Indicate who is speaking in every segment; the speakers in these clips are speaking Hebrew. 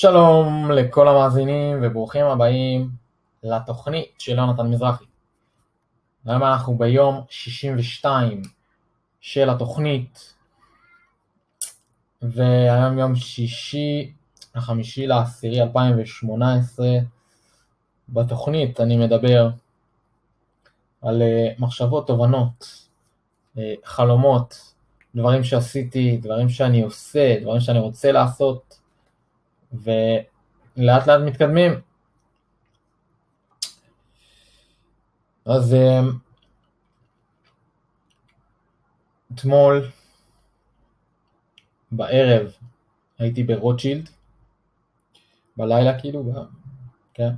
Speaker 1: שלום לכל המאזינים וברוכים הבאים לתוכנית של יונתן מזרחי. היום אנחנו ביום 62 של התוכנית והיום יום שישי, החמישי לעשירי 2018. בתוכנית אני מדבר על אה, מחשבות, תובנות, אה, חלומות, דברים שעשיתי, דברים שאני עושה, דברים שאני רוצה לעשות, ולאט לאט מתקדמים. אז אה, אתמול בערב הייתי ברוטשילד, בלילה כאילו, כן,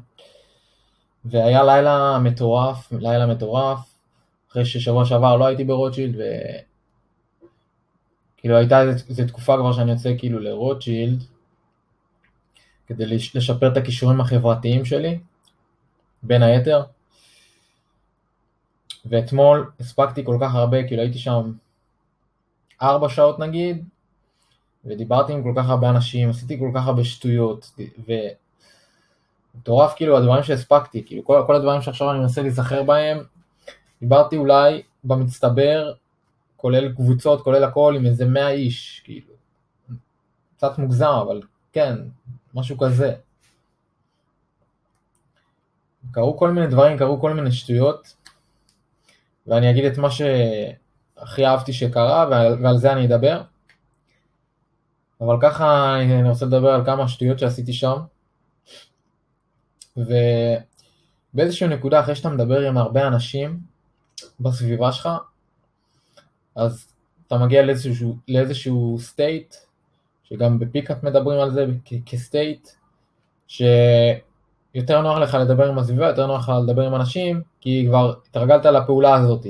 Speaker 1: והיה לילה מטורף, לילה מטורף, אחרי ששבוע שעבר לא הייתי ברוטשילד, וכאילו הייתה איזו תקופה כבר שאני יוצא כאילו לרוטשילד, כדי לשפר את הכישורים החברתיים שלי, בין היתר. ואתמול הספקתי כל כך הרבה, כאילו הייתי שם ארבע שעות נגיד, ודיברתי עם כל כך הרבה אנשים, עשיתי כל כך הרבה שטויות, ומטורף כאילו הדברים שהספקתי, כאילו כל, כל הדברים שעכשיו אני מנסה להיזכר בהם, דיברתי אולי במצטבר, כולל קבוצות, כולל הכל, עם איזה מאה איש, כאילו, קצת מוגזם, אבל כן, משהו כזה. קרו כל מיני דברים, קרו כל מיני שטויות, ואני אגיד את מה שהכי אהבתי שקרה, ועל, ועל זה אני אדבר. אבל ככה אני רוצה לדבר על כמה שטויות שעשיתי שם. ובאיזושהי נקודה, אחרי שאתה מדבר עם הרבה אנשים בסביבה שלך, אז אתה מגיע לאיזשהו, לאיזשהו state, שגם בפיקאפ מדברים על זה כסטייט, שיותר נוח לך לדבר עם הסביבה, יותר נוח לך לדבר עם אנשים, כי כבר התרגלת לפעולה הזאת.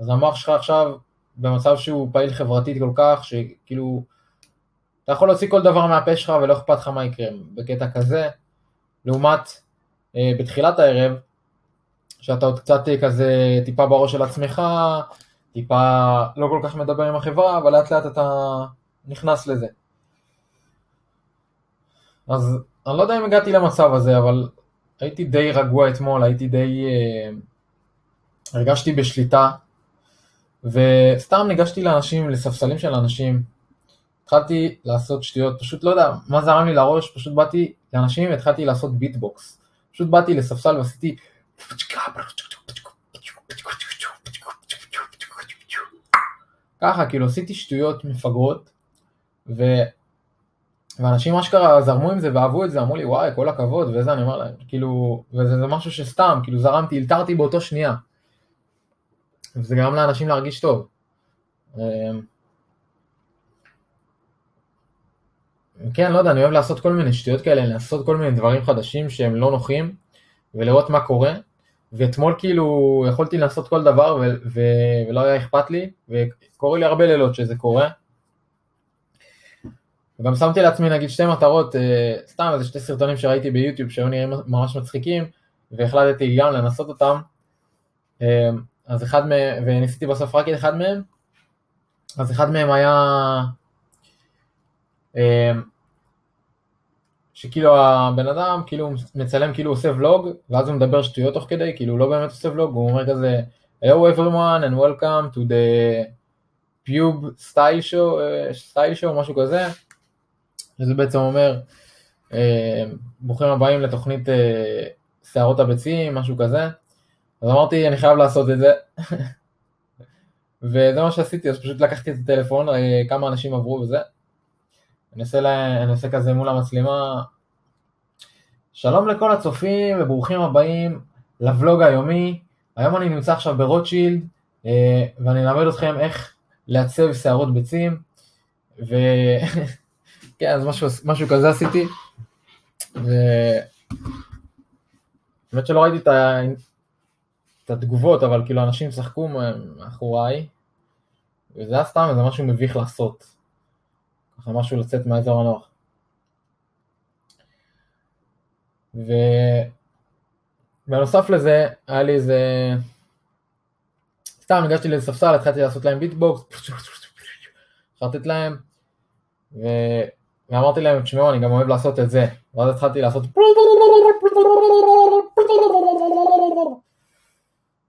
Speaker 1: אז המוח שלך עכשיו במצב שהוא פעיל חברתית כל כך, שכאילו אתה יכול להוציא כל דבר מהפה שלך ולא אכפת לך מה יקרה בקטע כזה, לעומת אה, בתחילת הערב, שאתה עוד קצת אה, כזה טיפה בראש של עצמך, טיפה לא כל כך מדבר עם החברה, אבל לאט לאט אתה נכנס לזה. אז אני לא יודע אם הגעתי למצב הזה, אבל הייתי די רגוע אתמול, הייתי די... אה, הרגשתי בשליטה, וסתם ניגשתי לאנשים, לספסלים של אנשים, התחלתי לעשות שטויות, פשוט לא יודע מה זרם לי לראש, פשוט באתי לאנשים והתחלתי לעשות ביטבוקס. פשוט באתי לספסל ועשיתי... ככה, כאילו עשיתי שטויות מפגרות, ו... ואנשים אשכרה זרמו עם זה ואהבו את זה, אמרו לי וואי כל הכבוד, וזה אני אומר להם, כאילו, וזה זה משהו שסתם, כאילו זרמתי, אלתרתי באותו שנייה. וזה גרם לאנשים להרגיש טוב. אמ, כן, לא יודע, אני אוהב לעשות כל מיני שטויות כאלה, לעשות כל מיני דברים חדשים שהם לא נוחים, ולראות מה קורה. ואתמול כאילו יכולתי לעשות כל דבר ו- ו- ולא היה אכפת לי, וקורה לי הרבה לילות שזה קורה. וגם שמתי לעצמי נגיד שתי מטרות, אה, סתם איזה שתי סרטונים שראיתי ביוטיוב שהיו נראים ממש מצחיקים, והחלטתי גם לנסות אותם. אה, אז אחד מהם, וניסיתי בסוף רק את אחד מהם, אז אחד מהם היה אה, שכאילו הבן אדם כאילו מצלם כאילו עושה ולוג, ואז הוא מדבר שטויות תוך כדי, כאילו הוא לא באמת עושה ולוג, הוא אומר כזה, Hello everyone and welcome to the pube style show, style show, משהו כזה, וזה בעצם אומר, אה, ברוכים הבאים לתוכנית שערות הביצים, משהו כזה, אז אמרתי אני חייב לעשות את זה, וזה מה שעשיתי, אז פשוט לקחתי את הטלפון, כמה אנשים עברו וזה, אני עושה, לה, אני עושה כזה מול המצלמה. שלום לכל הצופים וברוכים הבאים לבלוג היומי. היום אני נמצא עכשיו ברוטשילד אה, ואני אלמד אתכם איך לעצב שערות ביצים. וכן, אז משהו, משהו כזה עשיתי. ו... האמת שלא ראיתי את, ה... את התגובות, אבל כאילו אנשים שחקו מאחוריי, וזה היה סתם איזה משהו מביך לעשות. ככה משהו לצאת מהאזור הנוח. ובנוסף לזה, היה לי איזה... סתם הגשתי לאיזה ספסל, התחלתי לעשות להם ביטבוקס, חרטט להם, ו... ואמרתי להם, תשמעו, אני גם אוהב לעשות את זה. ואז התחלתי לעשות...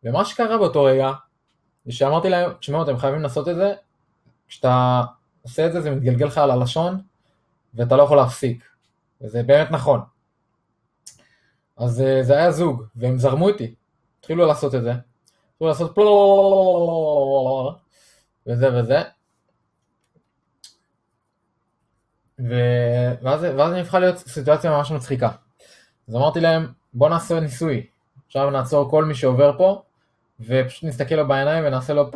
Speaker 1: ומה שקרה באותו רגע, זה שאמרתי להם, תשמעו, אתם חייבים לעשות את זה, כשאתה עושה את זה, זה מתגלגל לך על הלשון, ואתה לא יכול להפסיק. וזה באמת נכון. אז אה, זה היה זוג, והם זרמו איתי, התחילו לעשות את זה. התחילו לעשות וזה וזה. ואז, ואז אני הפכה להיות סיטואציה ממש מצחיקה. אז אמרתי להם, בוא נעשה ניסוי. עכשיו נעצור כל מי שעובר פה, ופשוט נסתכל לו בעיניים ונעשה לו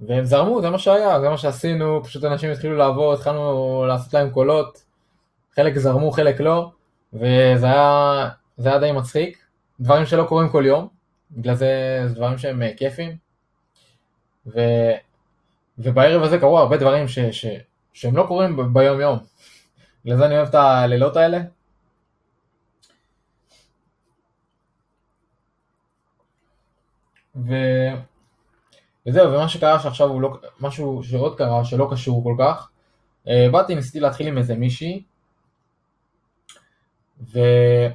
Speaker 1: והם זרמו, זה מה שהיה, זה מה שעשינו, פשוט אנשים התחילו לעבור, התחלנו לעשות להם קולות, חלק זרמו, חלק לא, וזה היה, היה די מצחיק, דברים שלא קורים כל יום, בגלל זה זה דברים שהם אה, כיפים, ו, ובערב הזה קרו הרבה דברים ש, ש, שהם לא קורים ביום יום, בגלל זה אני אוהב את הלילות האלה. ו... וזהו, ומה שקרה שעכשיו הוא לא, משהו שעוד קרה שלא קשור כל כך, אה, באתי, ניסיתי להתחיל עם איזה מישהי, והיא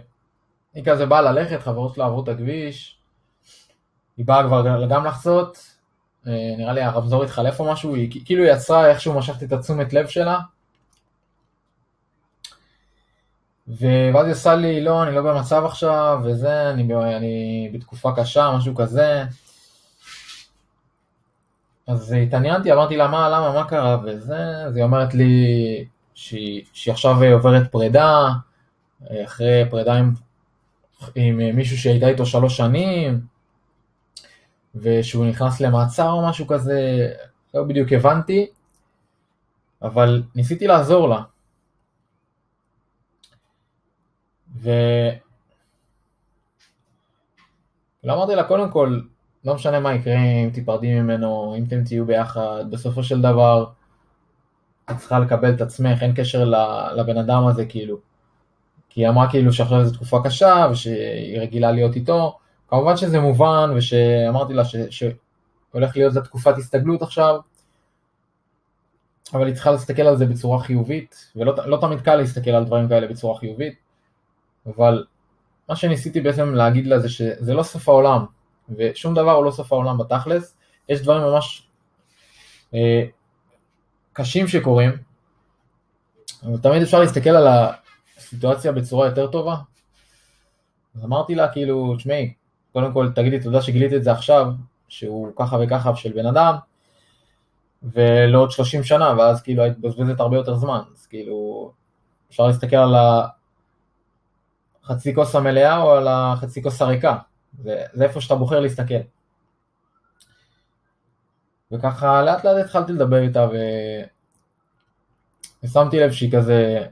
Speaker 1: כזה באה ללכת, חברות שלה עברו את הכביש, היא באה כבר גם לחצות, נראה לי הרמזור התחלף או משהו, היא כאילו יצרה איכשהו משכתי את התשומת לב שלה, ואז היא עושה לי, לא, אני לא במצב עכשיו, וזה, אני, אני בתקופה קשה, משהו כזה. אז התעניינתי, אמרתי לה, מה, למה, מה קרה, וזה, אז היא אומרת לי שהיא, שהיא עכשיו עוברת פרידה, אחרי פרידה עם, עם מישהו שהייתה איתו שלוש שנים, ושהוא נכנס למעצר או משהו כזה, לא בדיוק הבנתי, אבל ניסיתי לעזור לה. ו... לא אמרתי לה, קודם כל, לא משנה מה יקרה אם תיפרדי ממנו, אם אתם תהיו ביחד, בסופו של דבר את צריכה לקבל את עצמך, אין קשר לבן אדם הזה כאילו. כי היא אמרה כאילו שעכשיו זו תקופה קשה ושהיא רגילה להיות איתו, כמובן שזה מובן ושאמרתי לה ש... שהולך להיות לה תקופת הסתגלות עכשיו, אבל היא צריכה להסתכל על זה בצורה חיובית, ולא לא תמיד קל להסתכל על דברים כאלה בצורה חיובית, אבל מה שניסיתי בעצם להגיד לה זה שזה לא סוף העולם, ושום דבר הוא לא סוף העולם בתכלס, יש דברים ממש אה, קשים שקורים, אבל תמיד אפשר להסתכל על הסיטואציה בצורה יותר טובה. אז אמרתי לה כאילו, תשמעי, קודם כל תגידי תודה שגילית את זה עכשיו, שהוא ככה וככה של בן אדם, ולא עוד 30 שנה, ואז כאילו היית מבזבזת הרבה יותר זמן, אז כאילו אפשר להסתכל על החצי כוס המלאה או על החצי כוס הריקה, זה, זה איפה שאתה בוחר להסתכל. וככה לאט לאט התחלתי לדבר איתה ו... ושמתי לב שהיא כזה,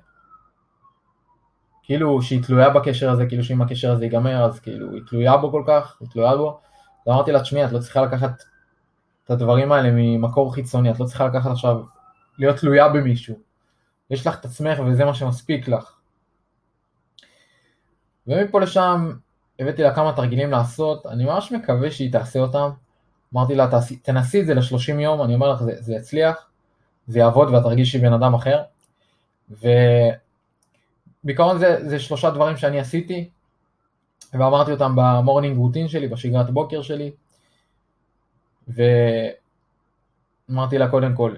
Speaker 1: כאילו שהיא תלויה בקשר הזה, כאילו שאם הקשר הזה ייגמר אז כאילו היא תלויה בו כל כך, היא תלויה בו. ואמרתי לה, תשמעי, את לא צריכה לקחת את הדברים האלה ממקור חיצוני, את לא צריכה לקחת עכשיו, להיות תלויה במישהו. יש לך את עצמך וזה מה שמספיק לך. ומפה לשם הבאתי לה כמה תרגילים לעשות, אני ממש מקווה שהיא תעשה אותם. אמרתי לה, תנסי את זה ל-30 יום, אני אומר לך, זה, זה יצליח, זה יעבוד ואת תרגישי בן אדם אחר. ובעיקרון זה, זה שלושה דברים שאני עשיתי, ואמרתי אותם ב morning routine שלי, בשגרת בוקר שלי. ואמרתי לה קודם כל,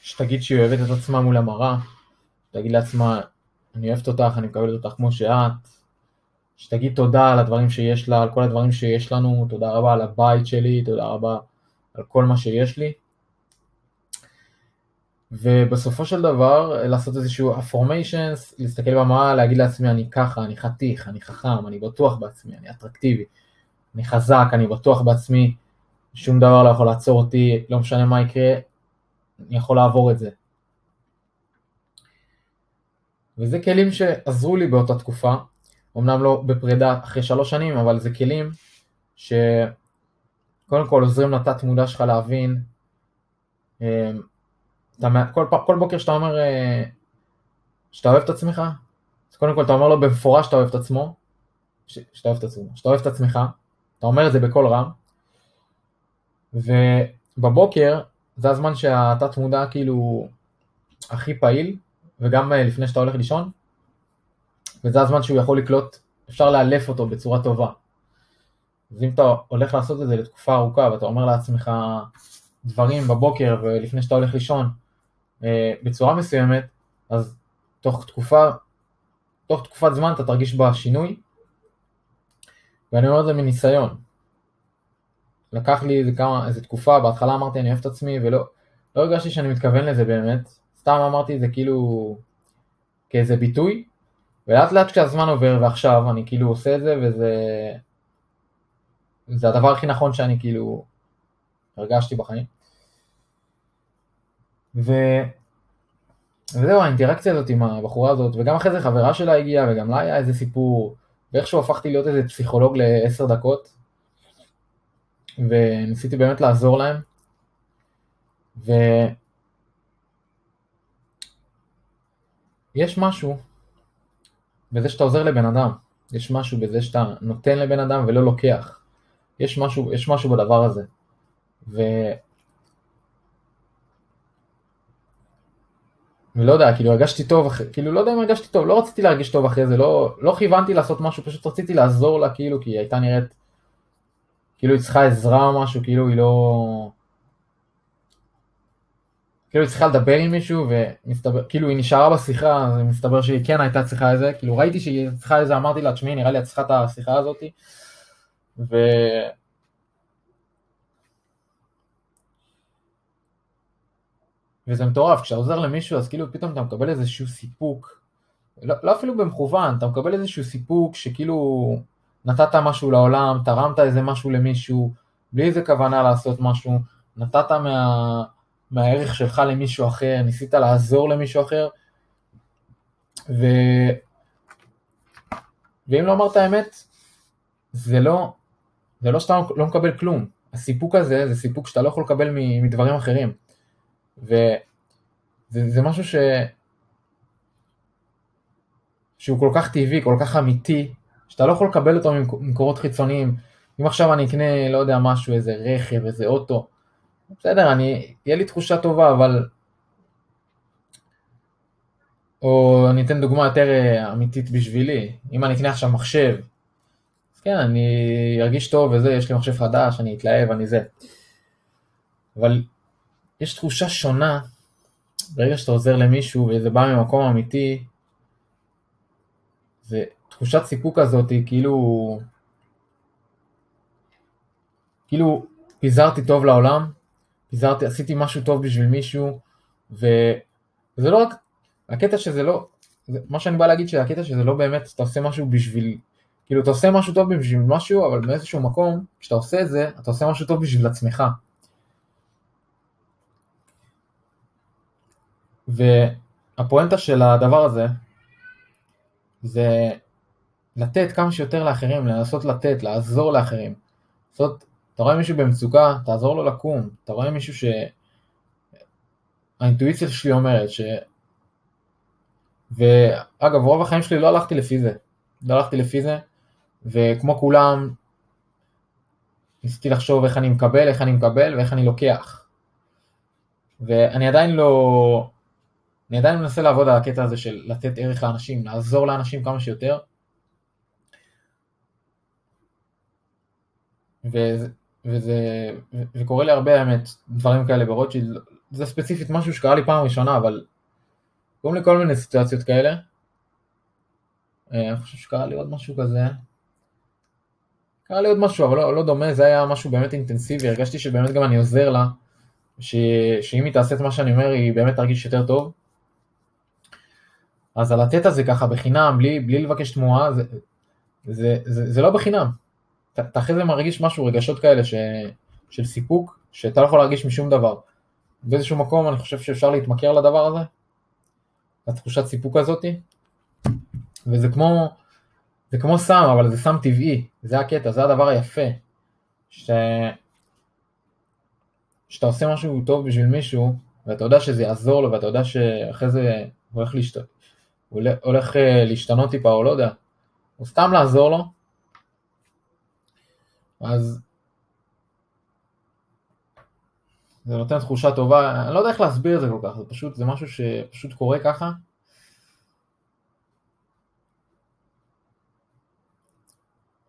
Speaker 1: שתגיד שהיא אוהבת את עצמה מול המראה, שתגיד לעצמה, אני אוהבת אותך, אני מקבלת אותך כמו שאת, שתגיד תודה על הדברים שיש לה, על כל הדברים שיש לנו, תודה רבה על הבית שלי, תודה רבה על כל מה שיש לי. ובסופו של דבר לעשות איזשהו affirmations, להסתכל במראה, להגיד לעצמי אני ככה, אני חתיך, אני חכם, אני בטוח בעצמי, אני אטרקטיבי, אני חזק, אני בטוח בעצמי, שום דבר לא יכול לעצור אותי, לא משנה מה יקרה, אני יכול לעבור את זה. וזה כלים שעזרו לי באותה תקופה, אמנם לא בפרידה אחרי שלוש שנים, אבל זה כלים שקודם כל עוזרים לתת מודע שלך להבין. אתה, כל, כל בוקר שאתה אומר אה, שאתה אוהב את עצמך, אז קודם כל אתה אומר לו במפורש שאתה אוהב את עצמו, שאתה אוהב את עצמו, שאתה אוהב את עצמך, אתה אומר את זה בקול רם, ובבוקר זה הזמן שהתת מודע כאילו הכי פעיל, וגם אה, לפני שאתה הולך לישון, וזה הזמן שהוא יכול לקלוט, אפשר לאלף אותו בצורה טובה. אז אם אתה הולך לעשות את זה לתקופה ארוכה, ואתה אומר לעצמך דברים בבוקר ולפני שאתה הולך לישון בצורה מסוימת, אז תוך תקופה, תוך תקופת זמן אתה תרגיש בה שינוי, ואני אומר את זה מניסיון. לקח לי איזה כמה, איזה תקופה, בהתחלה אמרתי אני אוהב את עצמי, ולא לא הרגשתי שאני מתכוון לזה באמת, סתם אמרתי זה כאילו כאיזה ביטוי, ולאט לאט כשהזמן עובר ועכשיו אני כאילו עושה את זה וזה זה הדבר הכי נכון שאני כאילו הרגשתי בחיים. ו... וזהו, האינטראקציה הזאת עם הבחורה הזאת, וגם אחרי זה חברה שלה הגיעה, וגם לה היה איזה סיפור, ואיכשהו הפכתי להיות איזה פסיכולוג לעשר דקות, וניסיתי באמת לעזור להם, ויש משהו בזה שאתה עוזר לבן אדם, יש משהו בזה שאתה נותן לבן אדם ולא לוקח, יש משהו, יש משהו בדבר הזה, ו... ולא יודע, כאילו הרגשתי טוב, כאילו לא יודע אם הרגשתי טוב, לא רציתי להרגיש טוב אחרי זה, לא, לא כיוונתי לעשות משהו, פשוט רציתי לעזור לה, כאילו, כי היא הייתה נראית, כאילו היא צריכה עזרה או משהו, כאילו היא לא... כאילו היא צריכה לדבר עם מישהו, ומסתבר, כאילו היא נשארה בשיחה, אז מסתבר שהיא כן הייתה צריכה איזה, כאילו ראיתי שהיא צריכה איזה, אמרתי לה, תשמעי, נראה לי את צריכה את השיחה הזאתי, ו... וזה מטורף, כשאתה עוזר למישהו אז כאילו פתאום אתה מקבל איזשהו סיפוק, לא, לא אפילו במכוון, אתה מקבל איזשהו סיפוק שכאילו נתת משהו לעולם, תרמת איזה משהו למישהו, בלי איזה כוונה לעשות משהו, נתת מה, מהערך שלך למישהו אחר, ניסית לעזור למישהו אחר, ו... ואם לא אמרת האמת, זה לא, זה לא שאתה לא מקבל כלום. הסיפוק הזה זה סיפוק שאתה לא יכול לקבל מדברים אחרים. וזה משהו ש... שהוא כל כך טבעי, כל כך אמיתי, שאתה לא יכול לקבל אותו ממקורות חיצוניים. אם עכשיו אני אקנה, לא יודע, משהו, איזה רכב, איזה אוטו, בסדר, אני, יהיה לי תחושה טובה, אבל... או אני אתן דוגמה יותר אה, אמיתית בשבילי, אם אני אקנה עכשיו מחשב, אז כן, אני ארגיש טוב וזה, יש לי מחשב חדש, אני אתלהב, אני זה. אבל יש תחושה שונה ברגע שאתה עוזר למישהו וזה בא ממקום אמיתי, זה תחושת סיפוק הזאת, כאילו, כאילו פיזרתי טוב לעולם, פיזרתי, עשיתי משהו טוב בשביל מישהו. וזה לא רק, הקטע שזה לא, זה, מה שאני בא להגיד שהקטע שזה לא באמת, אתה עושה משהו בשביל, כאילו אתה עושה משהו טוב בשביל משהו, אבל באיזשהו מקום, כשאתה עושה את זה, אתה עושה משהו טוב בשביל עצמך. והפואנטה של הדבר הזה זה לתת כמה שיותר לאחרים, לנסות לתת, לעזור לאחרים. לעשות, אתה רואה מישהו במצוקה, תעזור לו לקום. אתה רואה מישהו ש... האינטואיציה שלי אומרת ש... ואגב, רוב החיים שלי לא הלכתי לפי זה. לא הלכתי לפי זה, וכמו כולם, ניסיתי לחשוב איך אני מקבל, איך אני מקבל ואיך אני לוקח. ואני עדיין לא, אני עדיין מנסה לעבוד על הקטע הזה של לתת ערך לאנשים, לעזור לאנשים כמה שיותר. וזה, וזה, וקורה לי הרבה האמת דברים כאלה ברוטשילד, זה ספציפית משהו שקרה לי פעם ראשונה, אבל קוראים לי כל מיני סיטואציות כאלה. אה, אני חושב שקרה לי עוד משהו כזה. קרה לי עוד משהו, אבל לא, לא דומה, זה היה משהו באמת אינטנסיבי, הרגשתי שבאמת גם אני עוזר לה, ש, שאם היא תעשה את מה שאני אומר, היא באמת תרגיש יותר טוב. אז על לתת הזה ככה בחינם, בלי, בלי לבקש תמורה, זה, זה, זה, זה לא בחינם. אתה אחרי זה מרגיש משהו, רגשות כאלה ש, של סיפוק, שאתה לא יכול להרגיש משום דבר. באיזשהו מקום אני חושב שאפשר להתמכר לדבר הזה, לתחושת סיפוק הזאתי, וזה כמו, זה כמו סם, אבל זה סם טבעי, זה הקטע, זה הדבר היפה, ש... שאתה עושה משהו טוב בשביל מישהו, ואתה יודע שזה יעזור לו, ואתה יודע שאחרי זה הוא הולך להשת... הולך אה, להשתנות טיפה או לא יודע, או סתם לעזור לו, אז זה נותן תחושה טובה, אני לא יודע איך להסביר את זה כל כך, זה פשוט, זה משהו שפשוט קורה ככה.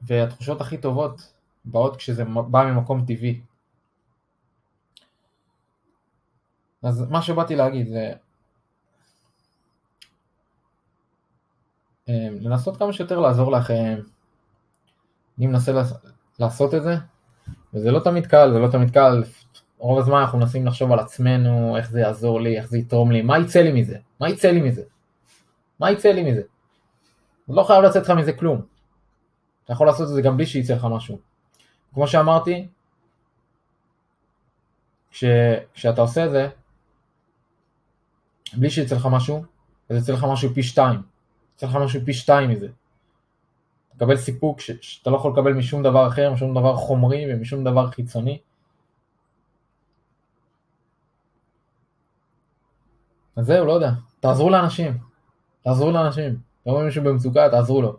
Speaker 1: והתחושות הכי טובות באות כשזה בא ממקום טבעי. אז מה שבאתי להגיד זה לנסות כמה שיותר לעזור לאחרים. אני מנסה לעשות את זה, וזה לא תמיד קל, זה לא תמיד קל, רוב הזמן אנחנו מנסים לחשוב על עצמנו, איך זה יעזור לי, איך זה יתרום לי, מה יצא לי מזה? מה יצא לי מזה? מה יצא לי מזה? לא חייב לצאת לך מזה כלום. אתה יכול לעשות את זה גם בלי שיצא לך משהו. כמו שאמרתי, כש, כשאתה עושה את זה, בלי שיצא לך משהו, אז יצא לך משהו פי שתיים. יצא לך משהו פי שתיים מזה. תקבל סיפוק ש, שאתה לא יכול לקבל משום דבר אחר, משום דבר חומרי ומשום דבר חיצוני. אז זהו, לא יודע. תעזרו לאנשים. תעזרו לאנשים. אתם רואים מישהו במצוקה, תעזרו לו.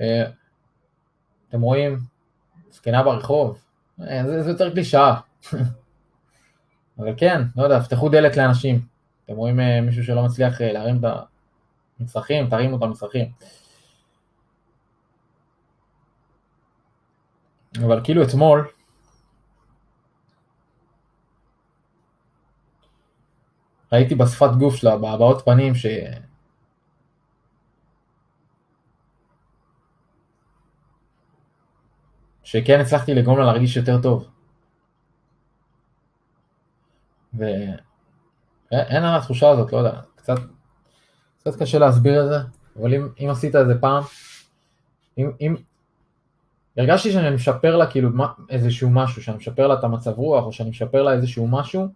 Speaker 1: אה, אתם רואים זקנה ברחוב, אה, זה, זה יותר קלישאה. אבל כן, לא יודע, פתחו דלת לאנשים. אתם רואים אה, מישהו שלא מצליח להרים את המצרכים, תרימו את המצרכים. אבל כאילו אתמול, ראיתי בשפת גוף שלה, בהבעות פנים, ש... שכן הצלחתי לגרום לה להרגיש יותר טוב. ואין על התחושה הזאת, לא יודע, קצת, קצת קשה להסביר את זה, אבל אם, אם עשית את זה פעם, אם, אם הרגשתי שאני משפר לה כאילו איזשהו משהו, שאני משפר לה את המצב רוח, או שאני משפר לה איזשהו משהו,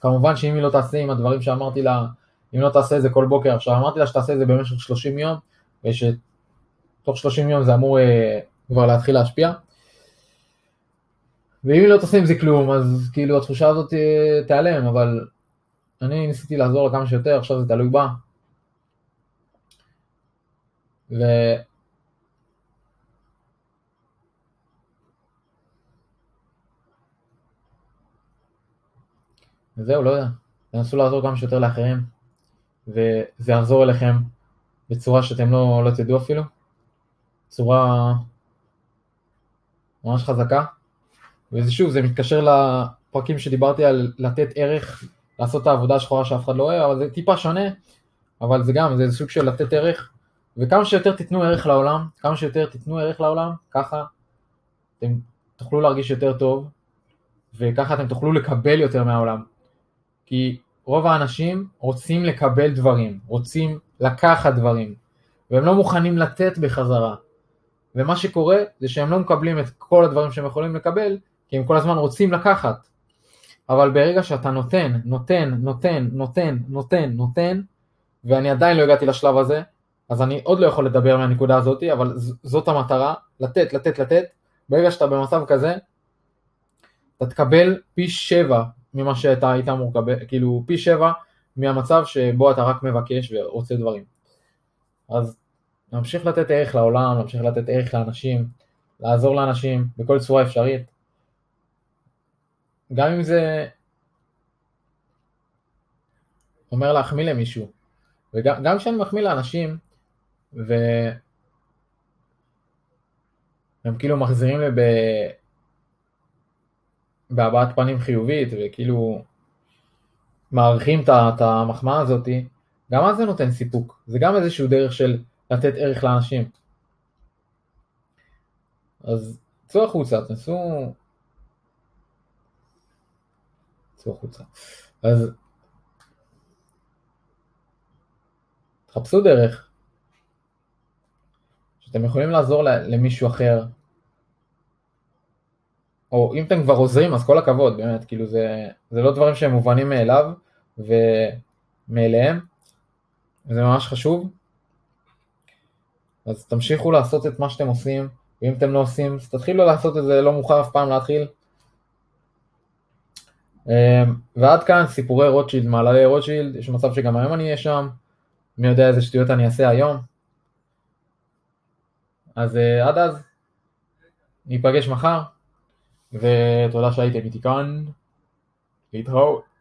Speaker 1: כמובן שאם היא לא תעשה עם הדברים שאמרתי לה, אם לא תעשה את זה כל בוקר, עכשיו אמרתי לה שתעשה את זה במשך 30 יום, ושתוך 30 יום זה אמור אה, כבר להתחיל להשפיע. ואם היא לא תעשה עם זה כלום, אז כאילו התחושה הזאת אה, תיעלם, אבל אני ניסיתי לעזור לה כמה שיותר, עכשיו זה תלוי בה. ו... וזהו, לא יודע. תנסו לעזור כמה שיותר לאחרים, וזה יחזור אליכם בצורה שאתם לא, לא תדעו אפילו, צורה ממש חזקה. וזה שוב, זה מתקשר לפרקים שדיברתי על לתת ערך, לעשות את העבודה השחורה שאף אחד לא אוהב, אבל זה טיפה שונה, אבל זה גם, זה סוג של לתת ערך, וכמה שיותר תיתנו ערך לעולם, כמה שיותר תיתנו ערך לעולם, ככה אתם תוכלו להרגיש יותר טוב, וככה אתם תוכלו לקבל יותר מהעולם. כי רוב האנשים רוצים לקבל דברים, רוצים לקחת דברים, והם לא מוכנים לתת בחזרה. ומה שקורה זה שהם לא מקבלים את כל הדברים שהם יכולים לקבל, כי הם כל הזמן רוצים לקחת. אבל ברגע שאתה נותן, נותן, נותן, נותן, נותן, נותן, ואני עדיין לא הגעתי לשלב הזה, אז אני עוד לא יכול לדבר מהנקודה הזאת, אבל זאת המטרה, לתת, לתת, לתת. ברגע שאתה במצב כזה, אתה תקבל פי שבע ממה שאתה היית אמור לקבל, כאילו פי שבע מהמצב שבו אתה רק מבקש ורוצה דברים. אז להמשיך לתת ערך לעולם, להמשיך לתת ערך לאנשים, לעזור לאנשים בכל צורה אפשרית. גם אם זה אומר להחמיא למישהו, וגם כשאני מחמיא לאנשים, והם כאילו מחזירים לי ב... בהבעת פנים חיובית, וכאילו מעריכים את המחמאה הזאתי, גם אז זה נותן סיפוק, זה גם איזשהו דרך של לתת ערך לאנשים. אז צאו החוצה, תנסו... צאו החוצה. אז תחפשו דרך שאתם יכולים לעזור למישהו אחר או אם אתם כבר עוזרים אז כל הכבוד, באמת, כאילו זה, זה לא דברים שהם מובנים מאליו ומאליהם, וזה ממש חשוב. אז תמשיכו לעשות את מה שאתם עושים, ואם אתם לא עושים, אז תתחילו לעשות את זה, לא מאוחר אף פעם להתחיל. אמ, ועד כאן סיפורי רוטשילד, מעללי רוטשילד, יש מצב שגם היום אני אהיה שם, מי יודע איזה שטויות אני אעשה היום. אז אה, עד אז, ניפגש מחר. ותודה שהייתם איתי כאן.
Speaker 2: להתראות.